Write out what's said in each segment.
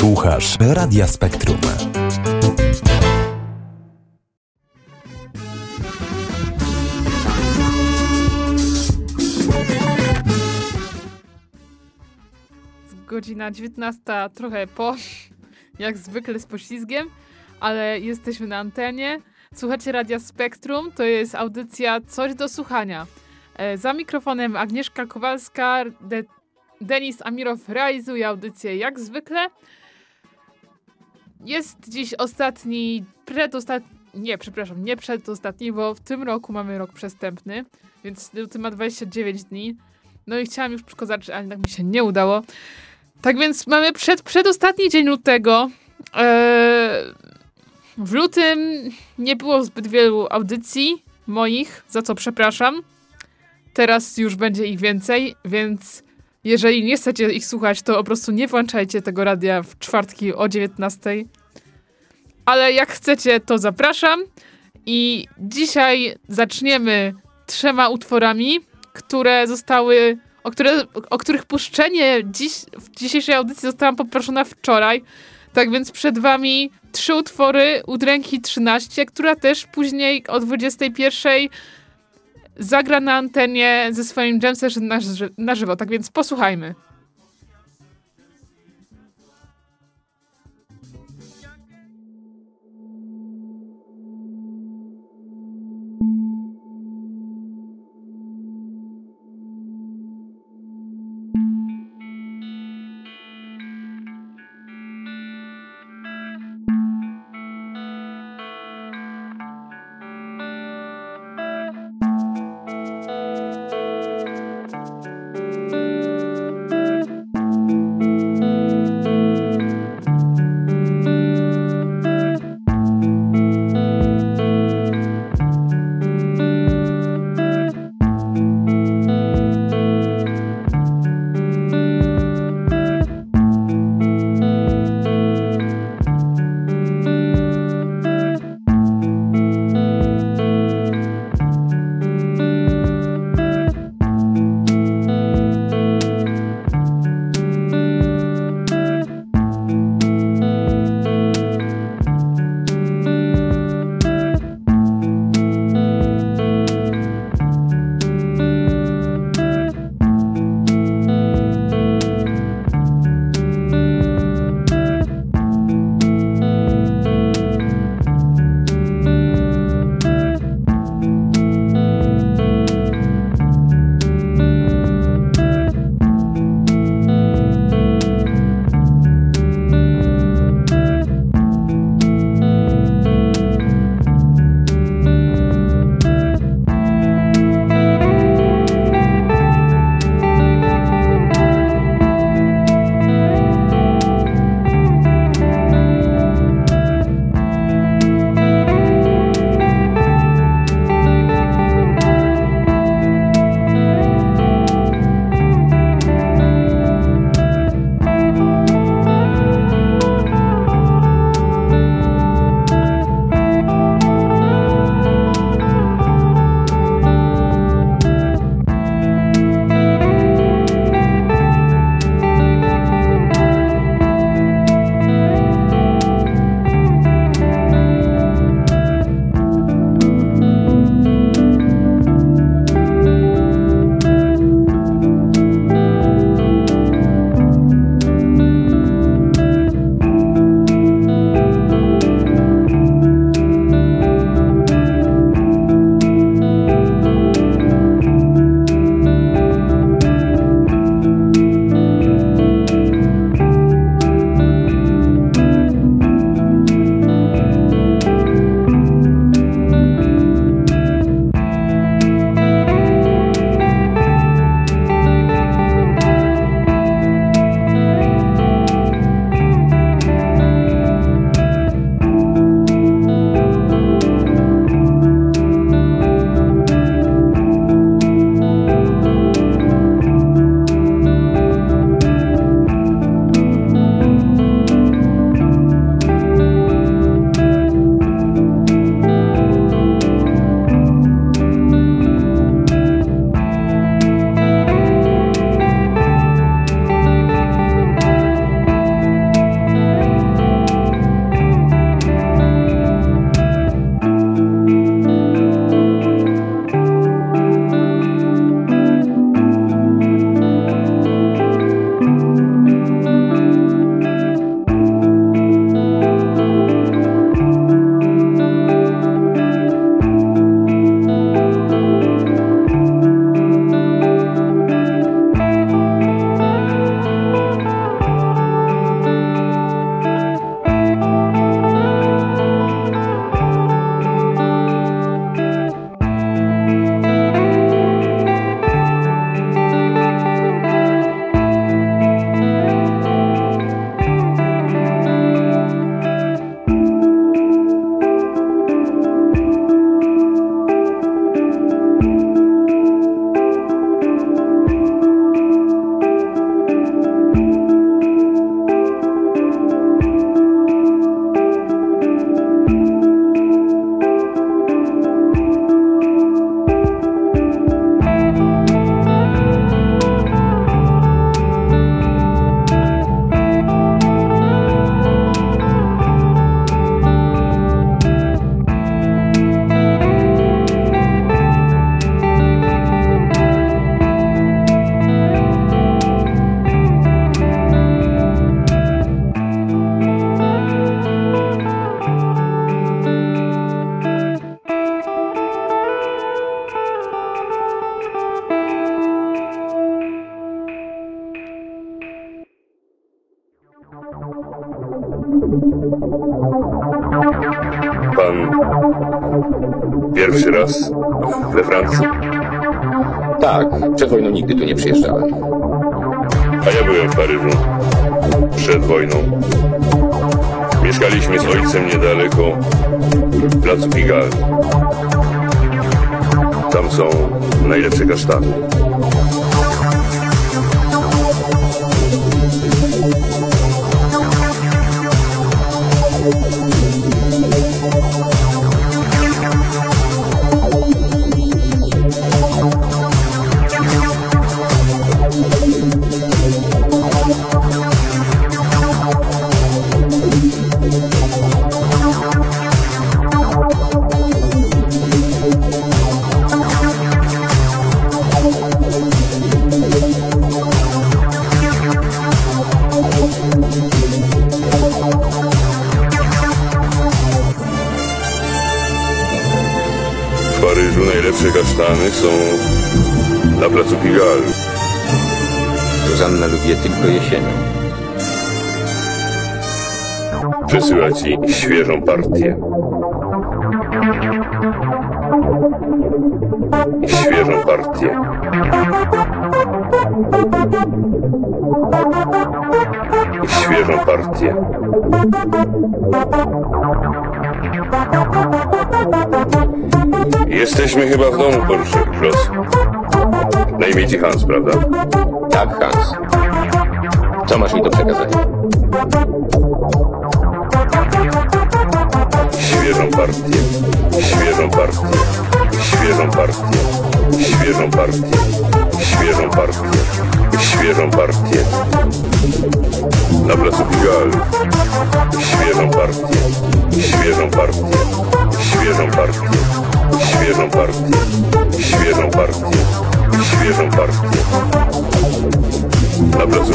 Słuchasz Radia Spektrum. Godzina 19, trochę po, jak zwykle z poślizgiem, ale jesteśmy na antenie. Słuchacie Radia Spektrum, to jest audycja Coś do słuchania. E, za mikrofonem Agnieszka Kowalska, De Denis Amirow realizuje audycję jak zwykle. Jest dziś ostatni, przedostatni, nie, przepraszam, nie przedostatni, bo w tym roku mamy rok przestępny, więc luty ma 29 dni. No i chciałam już przekazać, ale tak mi się nie udało. Tak więc mamy przed, przedostatni dzień lutego. Eee, w lutym nie było zbyt wielu audycji moich, za co przepraszam. Teraz już będzie ich więcej, więc jeżeli nie chcecie ich słuchać, to po prostu nie włączajcie tego radia w czwartki o 19. Ale jak chcecie, to zapraszam. I dzisiaj zaczniemy trzema utworami, które zostały, o, które, o których puszczenie dziś, w dzisiejszej audycji zostałam poproszona wczoraj. Tak więc przed wami trzy utwory Udręki 13, która też później o 21 zagra na antenie ze swoim jam session na, na żywo. Tak więc posłuchajmy. Nigdy tu nie przyjeżdżałem. A ja byłem w Paryżu przed wojną. Mieszkaliśmy z ojcem niedaleko placu Pigalle. Tam są najlepsze kasztany. Kasztany są na placu Pigalle. Zuzanna lubi je tylko jesienią. Przesyła ci świeżą partię. Świeżą partię. Świeżą partię. Jesteśmy chyba w domu, porucznik Kloss. Na imię ci Hans, prawda? Tak, Hans. Co masz mi do przekazania? Świeżą partię, świeżą partię, świeżą partię, świeżą partię, świeżą partię, świeżą partię. Na placu Pigalle. Świeżą partię, świeżą partię, świeżą partię, świeżą partię, świeżą partię, świeżą partię. Na placu.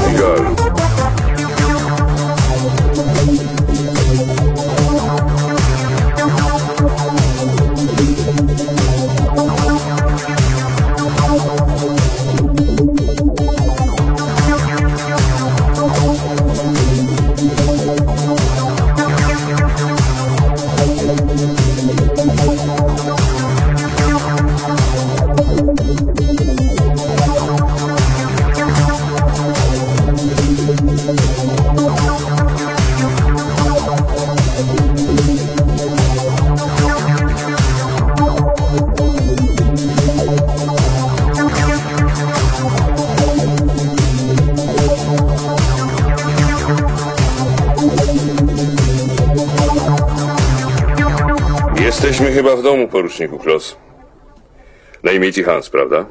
Chyba w domu, poruczniku Kloss. Na imię ci Hans, prawda?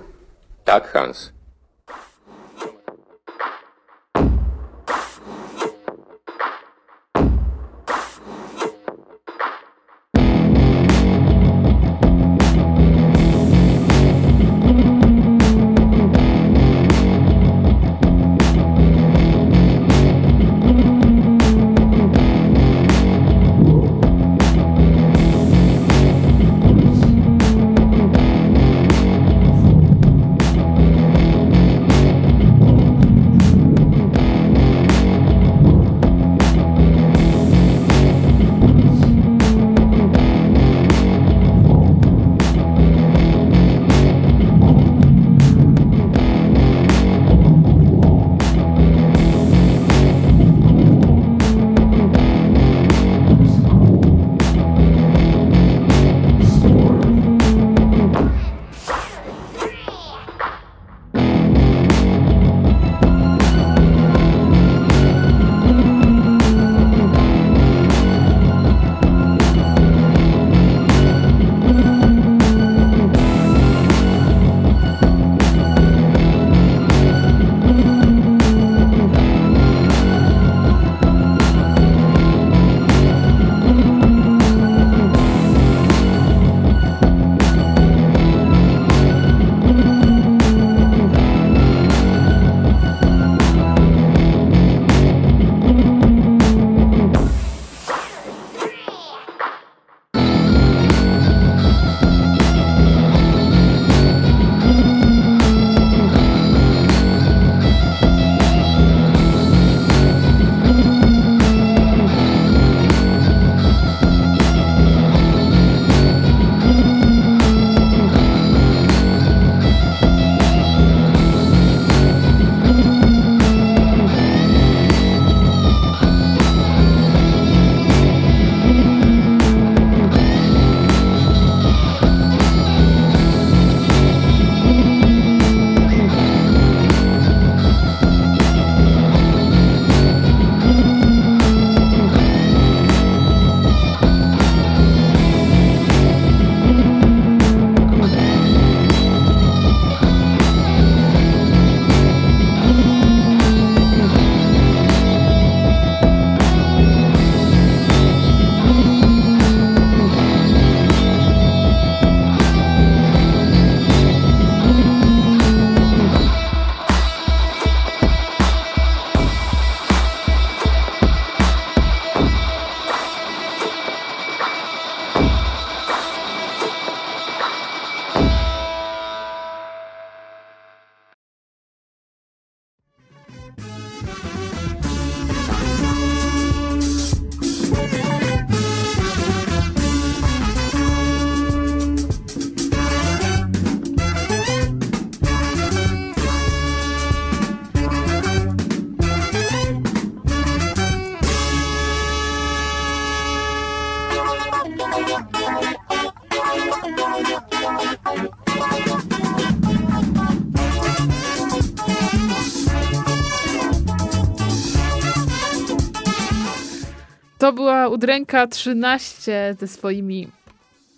To była udręka 13 ze swoimi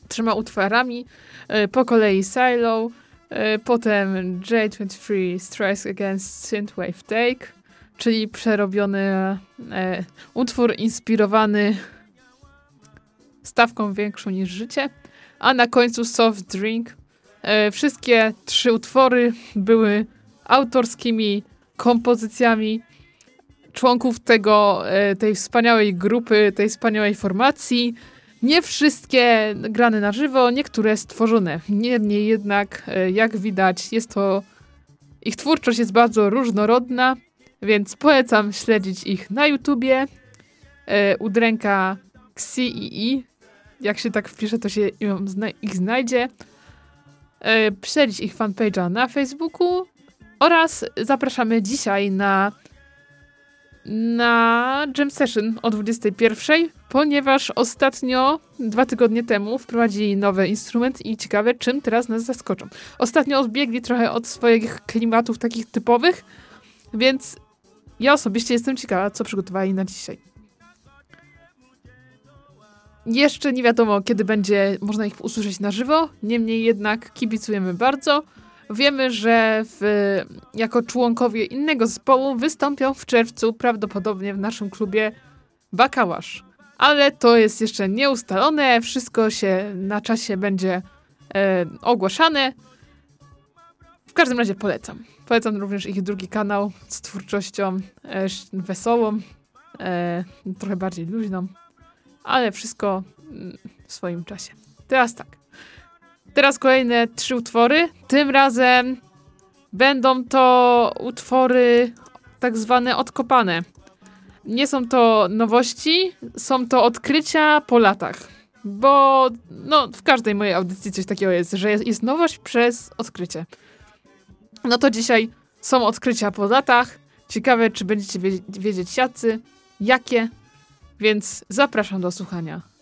trzema utworami. E, po kolei Silo, e, potem J23 Strikes Against Synthwave Take, czyli przerobiony e, utwór inspirowany stawką większą niż życie, a na końcu Soft Drink. Wszystkie trzy utwory były autorskimi kompozycjami członków tego, e, tej wspaniałej grupy, tej wspaniałej formacji. Nie wszystkie grane na żywo, niektóre stworzone. Niemniej jednak, e, jak widać, jest to. Ich twórczość jest bardzo różnorodna, więc polecam śledzić ich na YouTubie. E, udręka XCII. Jak się tak wpisze, to się ich znajdzie. Śledzić ich fanpage'a na Facebooku oraz zapraszamy dzisiaj na na Jam Session o 21, ponieważ ostatnio, dwa tygodnie temu, wprowadzili nowy instrument i ciekawe, czym teraz nas zaskoczą. Ostatnio odbiegli trochę od swoich klimatów takich typowych, więc ja osobiście jestem ciekawa, co przygotowali na dzisiaj. Jeszcze nie wiadomo, kiedy będzie można ich usłyszeć na żywo, niemniej jednak kibicujemy bardzo. Wiemy, że w, jako członkowie innego zespołu wystąpią w czerwcu prawdopodobnie w naszym klubie Bakałasz. Ale to jest jeszcze nieustalone, wszystko się na czasie będzie e, ogłaszane. W każdym razie polecam. Polecam również ich drugi kanał z twórczością e, wesołą, e, trochę bardziej luźną, ale wszystko mm, w swoim czasie. Teraz tak. Teraz kolejne trzy utwory. Tym razem będą to utwory tak zwane odkopane. Nie są to nowości, są to odkrycia po latach. Bo no, w każdej mojej audycji coś takiego jest, że jest, jest nowość przez odkrycie. No to dzisiaj są odkrycia po latach. Ciekawe, czy będziecie wiedzieć, jacy, jakie. Więc zapraszam do słuchania.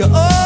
You're all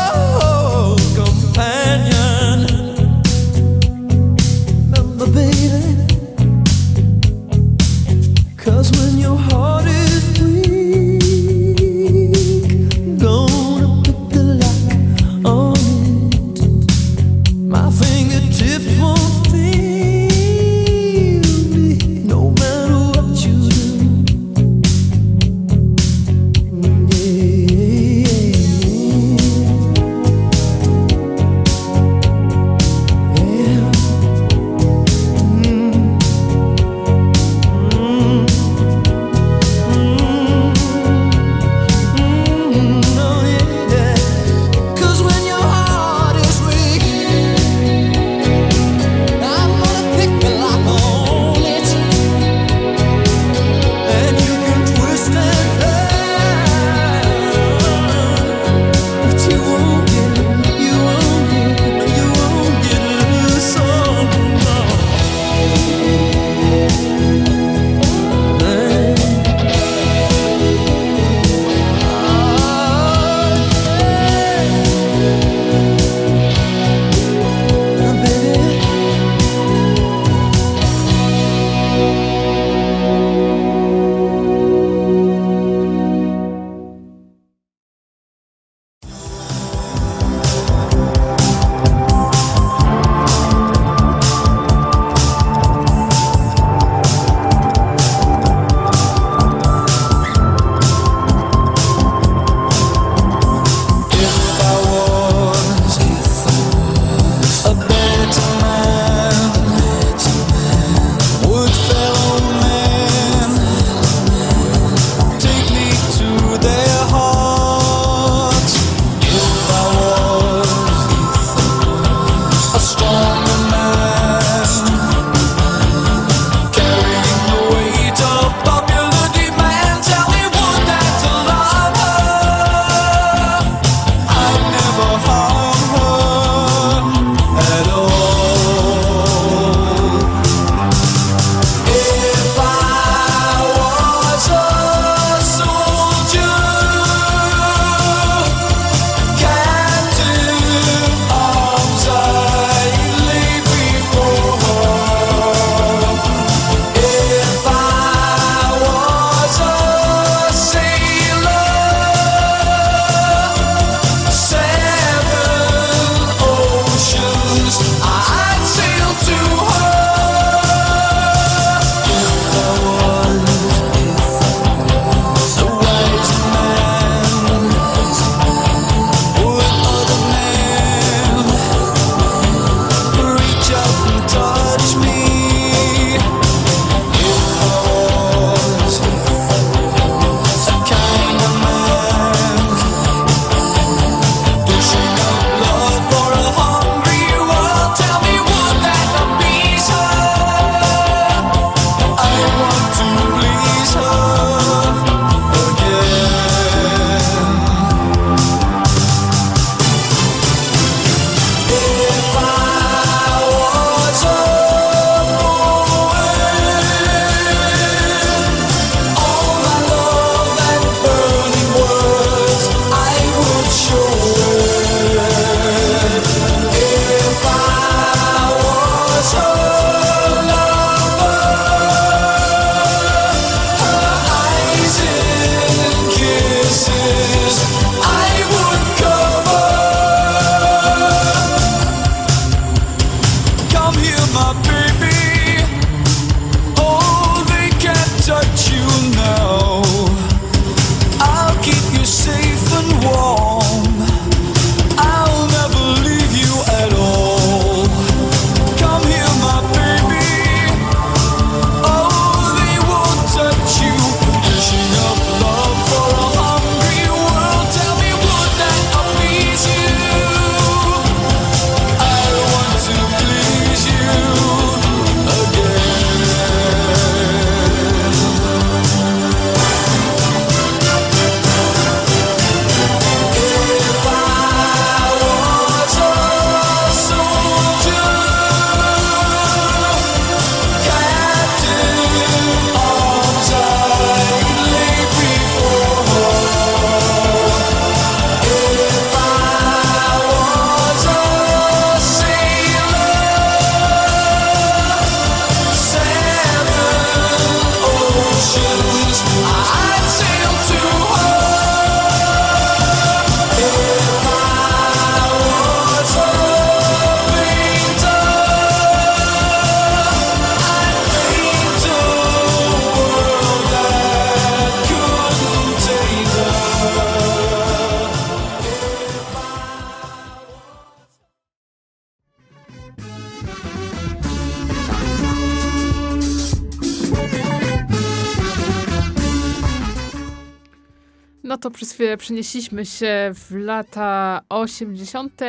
no to przez chwilę przenieśliśmy się w lata 80.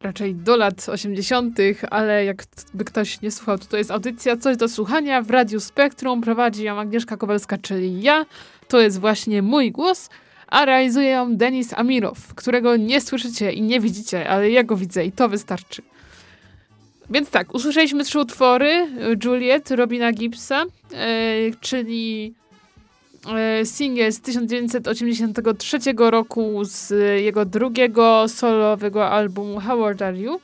Raczej do lat 80., ale jakby ktoś nie słuchał, to to jest audycja Coś do słuchania w Radiu Spektrum. Prowadzi ją Agnieszka Kowalska, czyli ja. To jest właśnie mój głos, a realizuje ją Denis Amirow, którego nie słyszycie i nie widzicie, ale ja go widzę i to wystarczy. Więc tak, usłyszeliśmy trzy utwory. Juliet Robina Gibbsa, e, czyli e, singiel z 1983 roku z jego drugiego solowego albumu How Are You.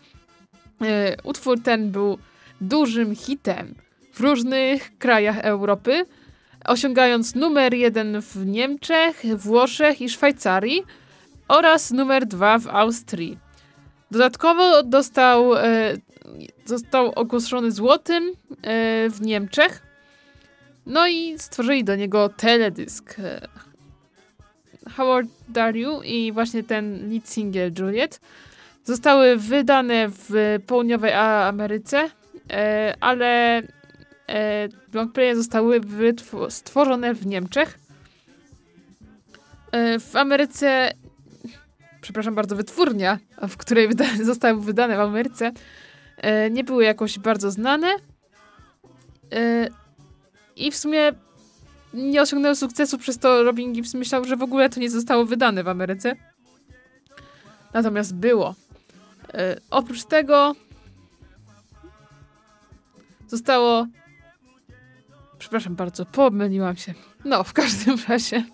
E, utwór ten był dużym hitem w różnych krajach Europy, osiągając numer jeden w Niemczech, Włoszech i Szwajcarii oraz numer dwa w Austrii. Dodatkowo dostał, e, został ogłoszony złotym e, w Niemczech. No i stworzyli do niego teledysk. E, Howard Dario i właśnie ten lead single Juliet zostały wydane w południowej Ameryce, e, ale e, longplaye zostały stworzone w Niemczech. E, w Ameryce przepraszam bardzo, wytwórnia, w której wyda zostały wydane w Ameryce, e, nie były jakoś bardzo znane. I w sumie nie osiągnęły sukcesu, przez to Robin Gibbs myślał, że w ogóle to nie zostało wydane w Ameryce. Natomiast było. E, oprócz tego zostało. Przepraszam bardzo, pomyliłam się. No, w każdym razie.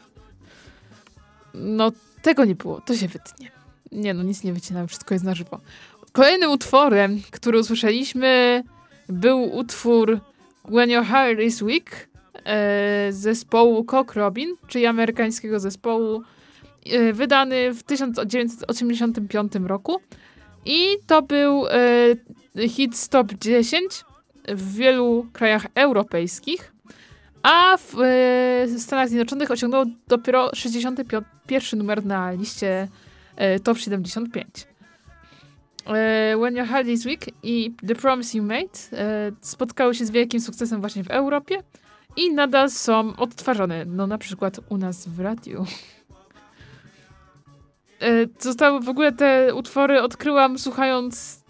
No, tego nie było, to się wytnie. Nie no, nic nie wycinam, wszystko jest na żywo. Kolejnym utworem, który usłyszeliśmy, był utwór When Your Heart is Weak e, zespołu Cock Robin, czyli amerykańskiego zespołu, e, wydany w 1985 roku. I to był e, hit Stop 10 w wielu krajach europejskich a w y, Stanach Zjednoczonych osiągnął dopiero 61 numer na liście y, Top 75. Y, When Your Heart is Weak i The Promise You Made spotkały się z wielkim sukcesem właśnie w Europie i nadal są odtwarzane, no na przykład u nas w radiu. Zostały w ogóle te utwory odkryłam słuchając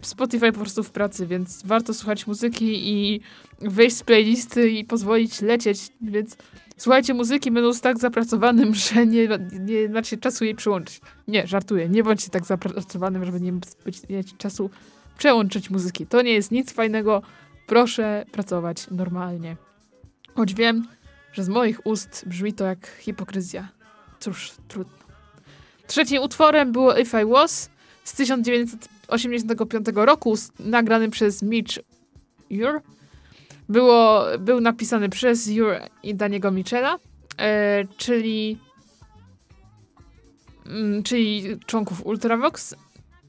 Spotify po prostu w pracy, więc warto słuchać muzyki i wejść z playlisty i pozwolić lecieć, więc słuchajcie muzyki będąc tak zapracowanym, że nie, nie macie czasu jej przyłączyć. Nie, żartuję, nie bądźcie tak zapracowanym, żeby nie mieć czasu przełączyć muzyki. To nie jest nic fajnego, proszę pracować normalnie. Choć wiem, że z moich ust brzmi to jak hipokryzja. Cóż, trudno. Trzecim utworem było If I Was z 1985 roku, nagrany przez Mitch Ure było, był napisany przez Jur i Daniego Michela, e, czyli, mm, czyli członków Ultravox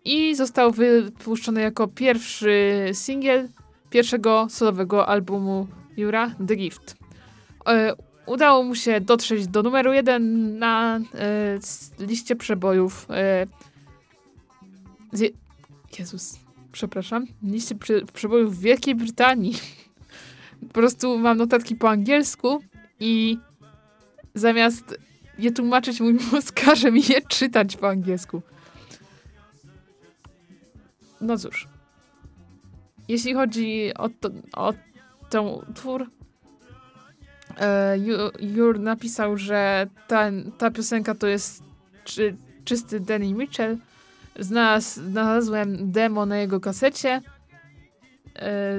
i został wypuszczony jako pierwszy singiel pierwszego solowego albumu Jura, The Gift. E, udało mu się dotrzeć do numeru jeden na e, liście przebojów e, Jezus, przepraszam, liście przebojów Wielkiej Brytanii po prostu mam notatki po angielsku i zamiast je tłumaczyć, mój mózg każe mi je czytać po angielsku. No cóż. Jeśli chodzi o, to, o ten utwór, e, Jur napisał, że ta, ta piosenka to jest czy, czysty Danny Mitchell. Znalazł, znalazłem demo na jego kasecie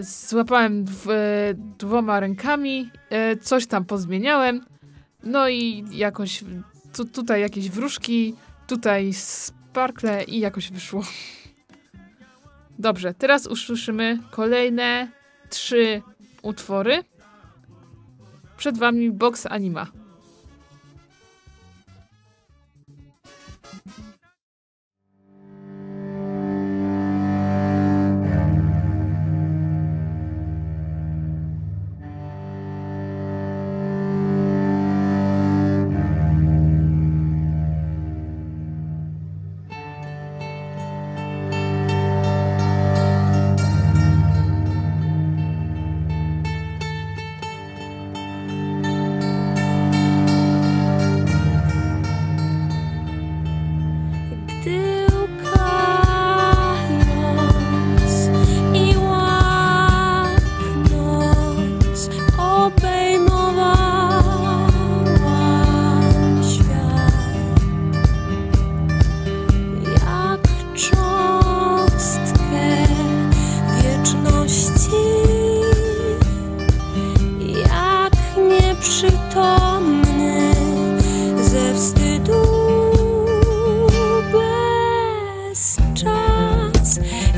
złapałem w, dwoma rękami, e, coś tam pozmieniałem, no i jakoś tu, tutaj jakieś wróżki, tutaj sparkle i jakoś wyszło. Dobrze, teraz usłyszymy kolejne trzy utwory. Przed wami Box Anima.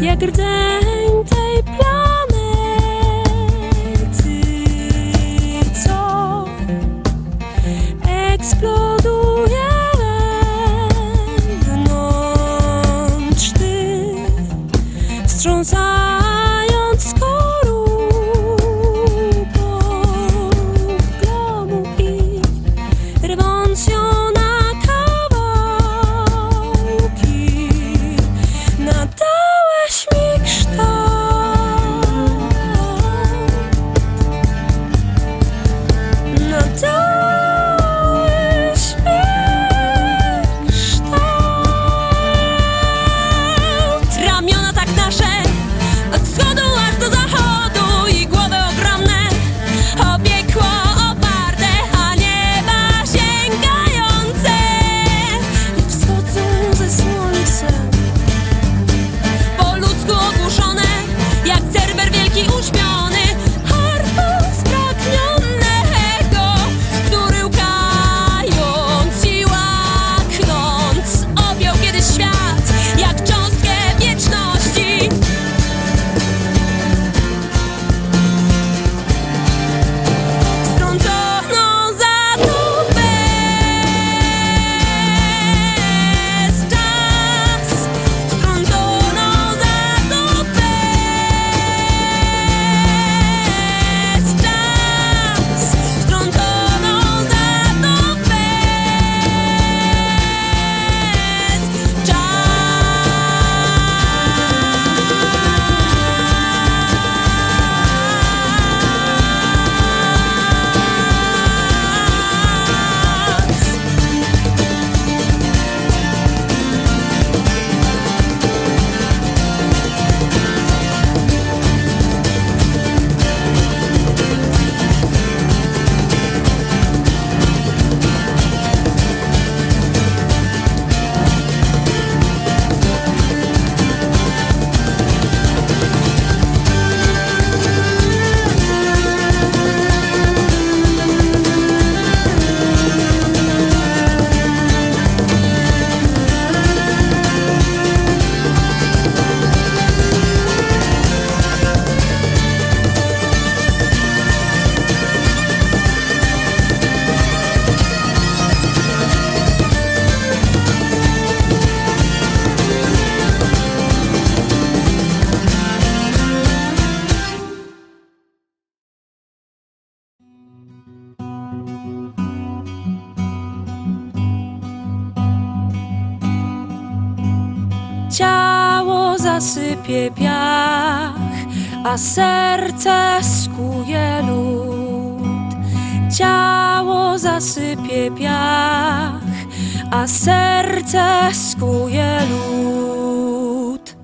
Я гордая a serce skuje lód. Ciało zasypie piach, a serce skuje lód.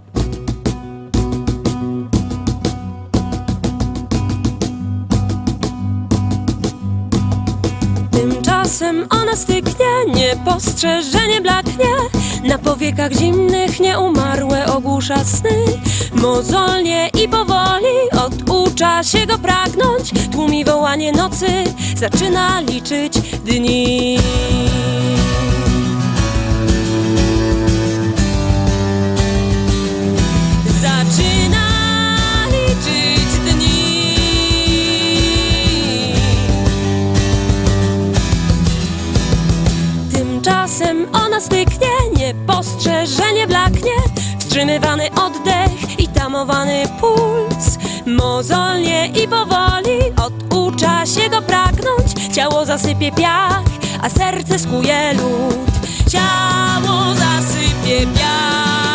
Tymczasem ona styknie niepostrzeżenie na powiekach zimnych nieumarłe ogłusza sny. Mozolnie i powoli oducza się go pragnąć. Tłumi wołanie nocy, zaczyna liczyć dni. zahamowany puls. Mozolnie i powoli oducza się go pragnąć. Ciało zasypie piach, a serce skuje lód. Ciało zasypie piach.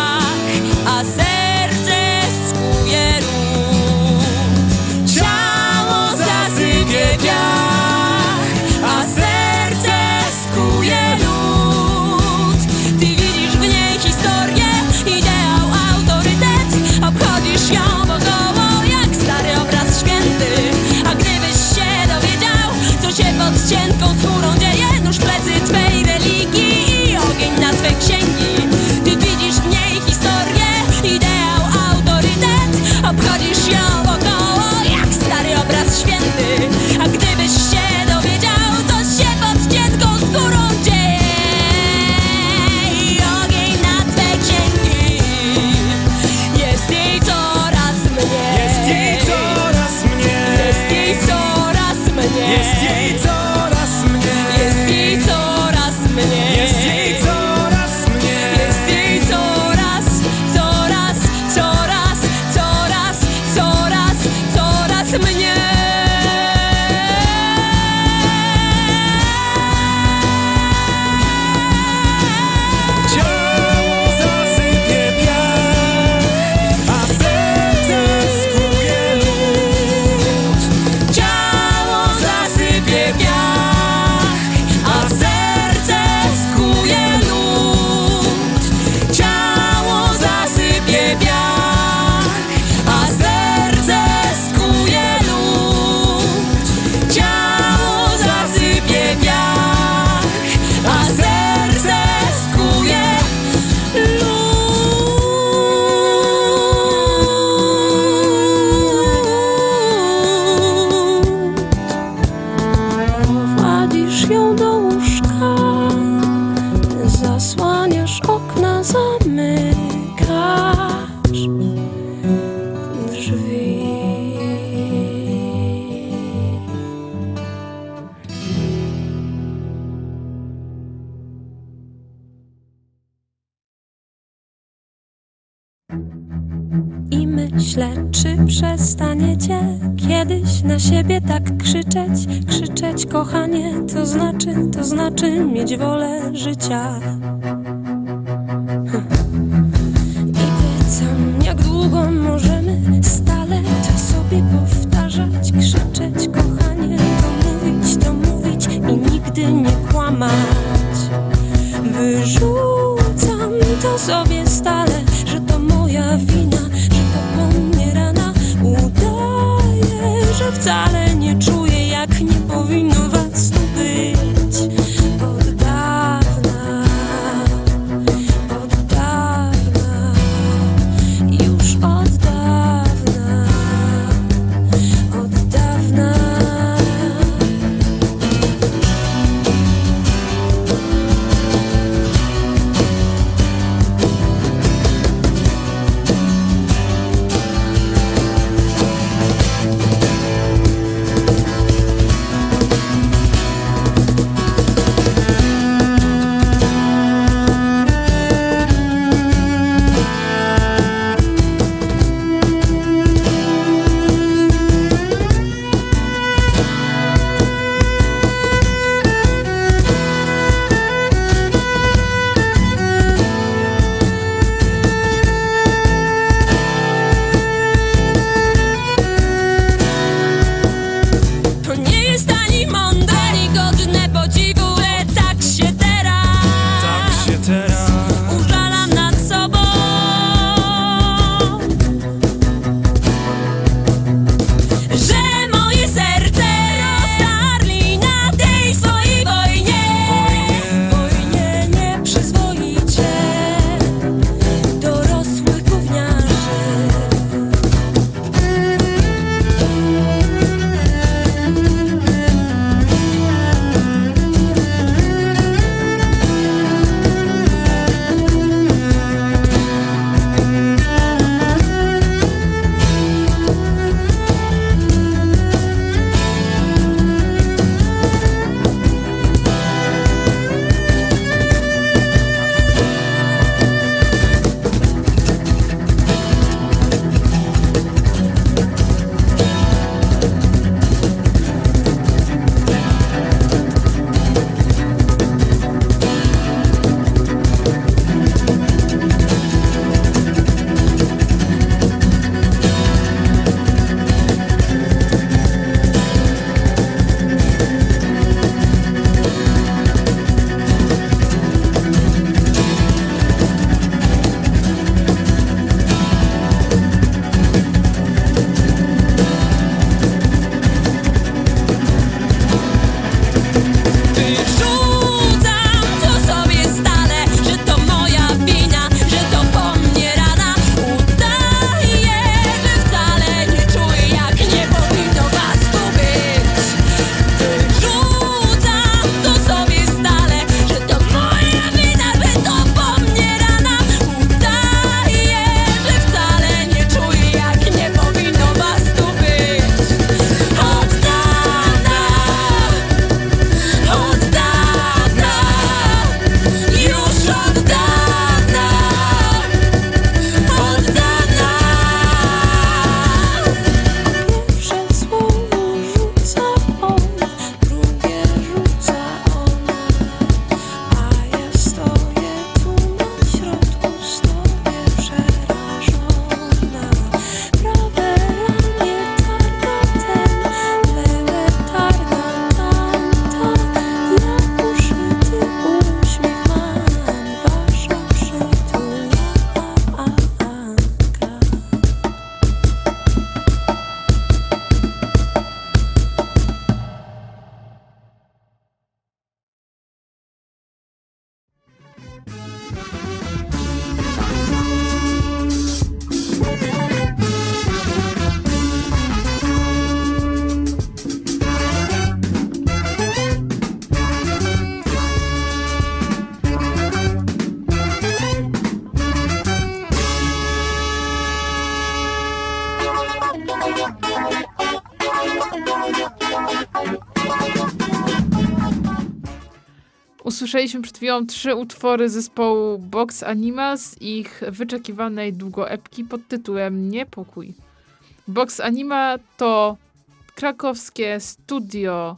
Usłyszeliśmy przed chwilą trzy utwory zespołu Box Anima z ich wyczekiwanej długoepki pod tytułem Niepokój. Box Anima to krakowskie studio.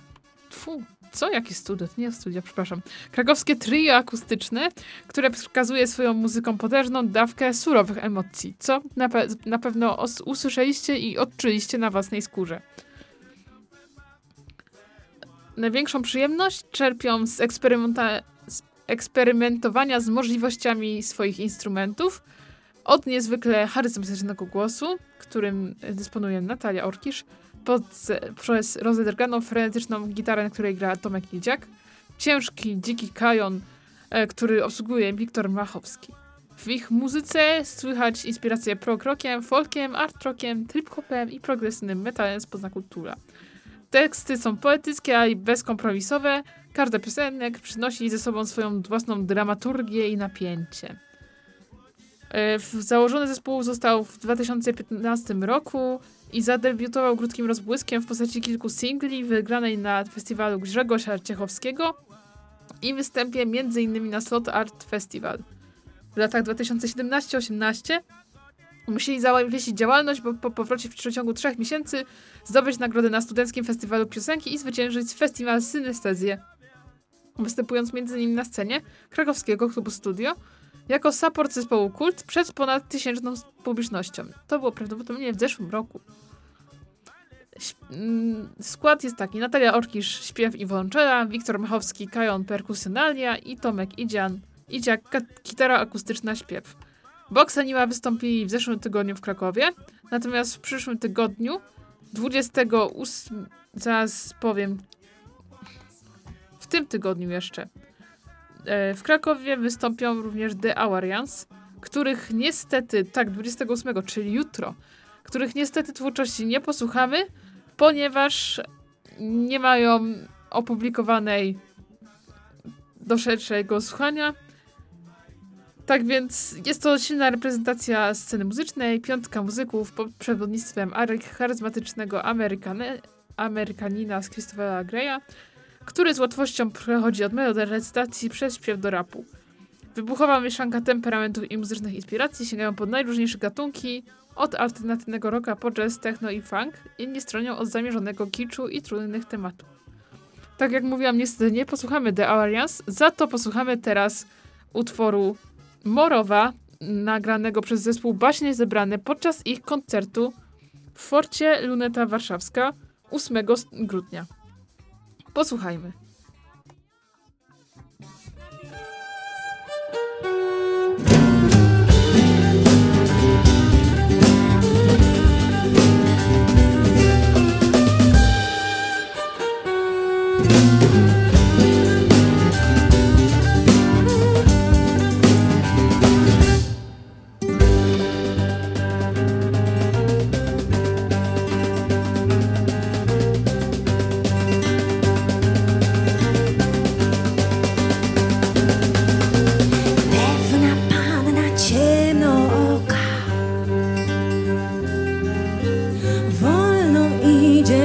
Tfu, co? Jakie studio? Nie studio, przepraszam. Krakowskie trio akustyczne, które przekazuje swoją muzyką potężną dawkę surowych emocji, co na, pe na pewno usłyszeliście i odczuliście na własnej skórze. Największą przyjemność czerpią z, z eksperymentowania z możliwościami swoich instrumentów, od niezwykle charyzmatycznego głosu, którym dysponuje Natalia Orkisz, pod, przez rozedrganą, frenetyczną gitarę, na której gra Tomek Ildziak, ciężki, dziki kajon, e, który obsługuje Wiktor Machowski. W ich muzyce słychać inspiracje prog-rockiem, folkiem, art-rockiem, trip-hopem i progresywnym metalem z kultura. Teksty są poetyckie i bezkompromisowe. Każda piosenek przynosi ze sobą swoją własną dramaturgię i napięcie. E, założony zespół został w 2015 roku i zadebiutował krótkim rozbłyskiem w postaci kilku singli wygranej na festiwalu Grzegorza Ciechowskiego i występie m.in. na Slot Art Festival. W latach 2017-18 musieli zawiesić działalność, bo po powrocie w przeciągu trzech miesięcy zdobyć nagrodę na Studenckim Festiwalu Piosenki i zwyciężyć festiwal Synestezję, występując m.in. na scenie krakowskiego klubu Studio jako support zespołu Kult przed ponad tysięczną publicznością. To było prawdopodobnie w zeszłym roku. Mm, skład jest taki: Natalia Orkisz, śpiew i włączela, Wiktor Machowski, kajon, perkusjonalia i Tomek Idzian, Idziak, gitara akustyczna, śpiew. Box Anima wystąpili w zeszłym tygodniu w Krakowie, natomiast w przyszłym tygodniu, 28, zaraz powiem, w tym tygodniu jeszcze, e, w Krakowie wystąpią również The Awarians, których niestety, tak, 28, czyli jutro, których niestety twórczości nie posłuchamy, ponieważ nie mają opublikowanej do szerszego słuchania. Tak więc jest to silna reprezentacja sceny muzycznej, piątka muzyków pod przewodnictwem charyzmatycznego Amerykany, Amerykanina z Christophera Greya, który z łatwością przechodzi od recytacji przez śpiew do rapu. Wybuchowa mieszanka temperamentów i muzycznych inspiracji sięgają pod najróżniejsze gatunki, od alternatywnego rocka po jazz, techno i funk, inni stronią od zamierzonego kiczu i trudnych tematów. Tak jak mówiłam, niestety nie posłuchamy The Alliance, za to posłuchamy teraz utworu Morowa, nagranego przez zespół Baśnie Zebrane podczas ich koncertu w Forcie Luneta Warszawska 8 grudnia. Posłuchajmy.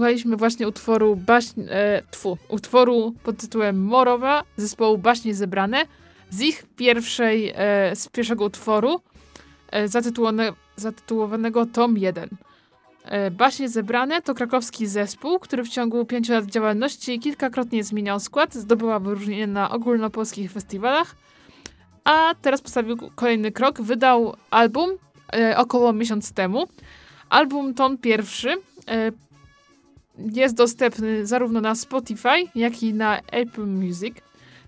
Wysłuchaliśmy właśnie utworu baśń, e, tfu, utworu pod tytułem Morowa zespołu Baśnie Zebrane z ich pierwszej, e, z pierwszego utworu e, zatytułowane, zatytułowanego Tom 1. E, Baśnie Zebrane to krakowski zespół, który w ciągu pięciu lat działalności kilkakrotnie zmieniał skład, zdobyła wyróżnienie na ogólnopolskich festiwalach, a teraz postawił kolejny krok, wydał album e, około miesiąc temu. Album Tom pierwszy e, jest dostępny zarówno na Spotify, jak i na Apple Music.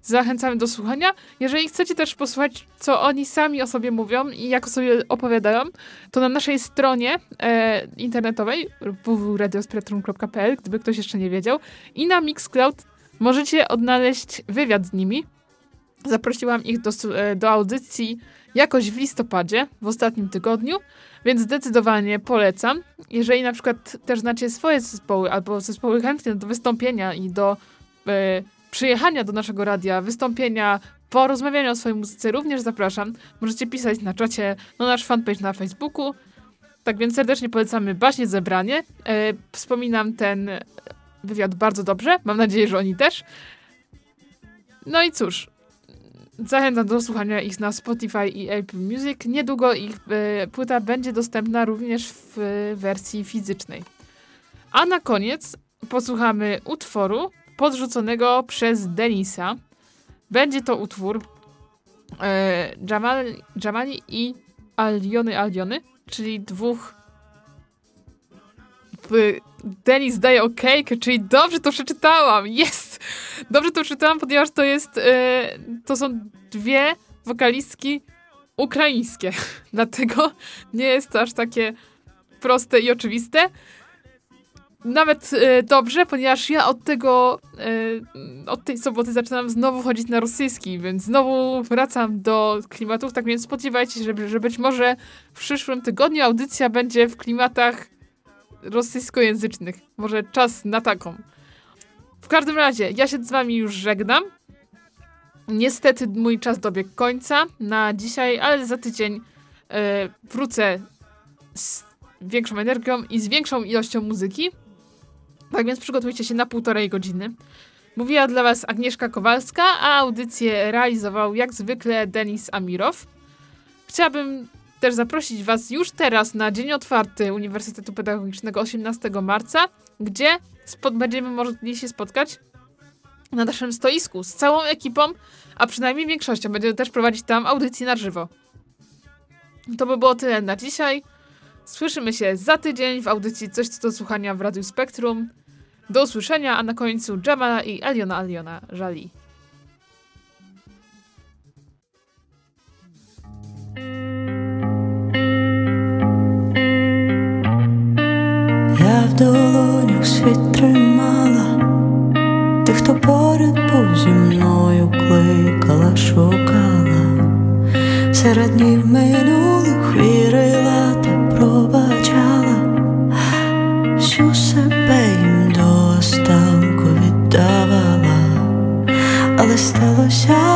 Zachęcamy do słuchania. Jeżeli chcecie też posłuchać, co oni sami o sobie mówią i jak o sobie opowiadają, to na naszej stronie e, internetowej www.radiospectrum.pl, gdyby ktoś jeszcze nie wiedział, i na Mixcloud możecie odnaleźć wywiad z nimi. Zaprosiłam ich do, e, do audycji jakoś w listopadzie, w ostatnim tygodniu, więc zdecydowanie polecam. Jeżeli na przykład też znacie swoje zespoły albo zespoły chętne do wystąpienia i do e, przyjechania do naszego radia, wystąpienia, porozmawiania o swojej muzyce, również zapraszam. Możecie pisać na czacie, na nasz fanpage na Facebooku. Tak więc serdecznie polecamy Baśnie Zebranie. E, wspominam ten wywiad bardzo dobrze. Mam nadzieję, że oni też. No i cóż, Zachęcam do słuchania ich na Spotify i Apple Music. Niedługo ich e, płyta będzie dostępna również w e, wersji fizycznej. A na koniec posłuchamy utworu podrzuconego przez Denisa. Będzie to utwór e, Jamali, i Aliony Aliony, czyli dwóch Denis daje okejkę, czyli dobrze to przeczytałam. Jest! Dobrze to przeczytałam, ponieważ to jest. E, to są dwie wokalistki ukraińskie. Dlatego nie jest to aż takie proste i oczywiste. Nawet e, dobrze, ponieważ ja od tego, e, od tej soboty zaczynam znowu chodzić na rosyjski, więc znowu wracam do klimatów, tak więc spodziewajcie się, że, że być może w przyszłym tygodniu audycja będzie w klimatach rosyjskojęzycznych. Może czas na taką. W każdym razie, ja się z wami już żegnam. Niestety mój czas dobiegł końca na dzisiaj, ale za tydzień e, wrócę z większą energią i z większą ilością muzyki. Tak więc przygotujcie się na półtorej godziny. Mówiła dla was Agnieszka Kowalska, a audycję realizował jak zwykle Denis Amirow. Chciałabym też zaprosić Was już teraz na Dzień Otwarty Uniwersytetu Pedagogicznego 18 marca, gdzie będziemy mogli się spotkać na naszym stoisku z całą ekipą, a przynajmniej większością. Będziemy też prowadzić tam audycje na żywo. To by było tyle na dzisiaj. Słyszymy się za tydzień w audycji Coś co do słuchania w Radiu Spektrum. Do usłyszenia, a na końcu Jamala i Aliona Aliona Żali. Я в долонях світ тримала, тих, хто поряд був зі мною кликала, шукала, серед днів минулих вірила та пробачала, всю себе їм до останку віддавала, але сталося,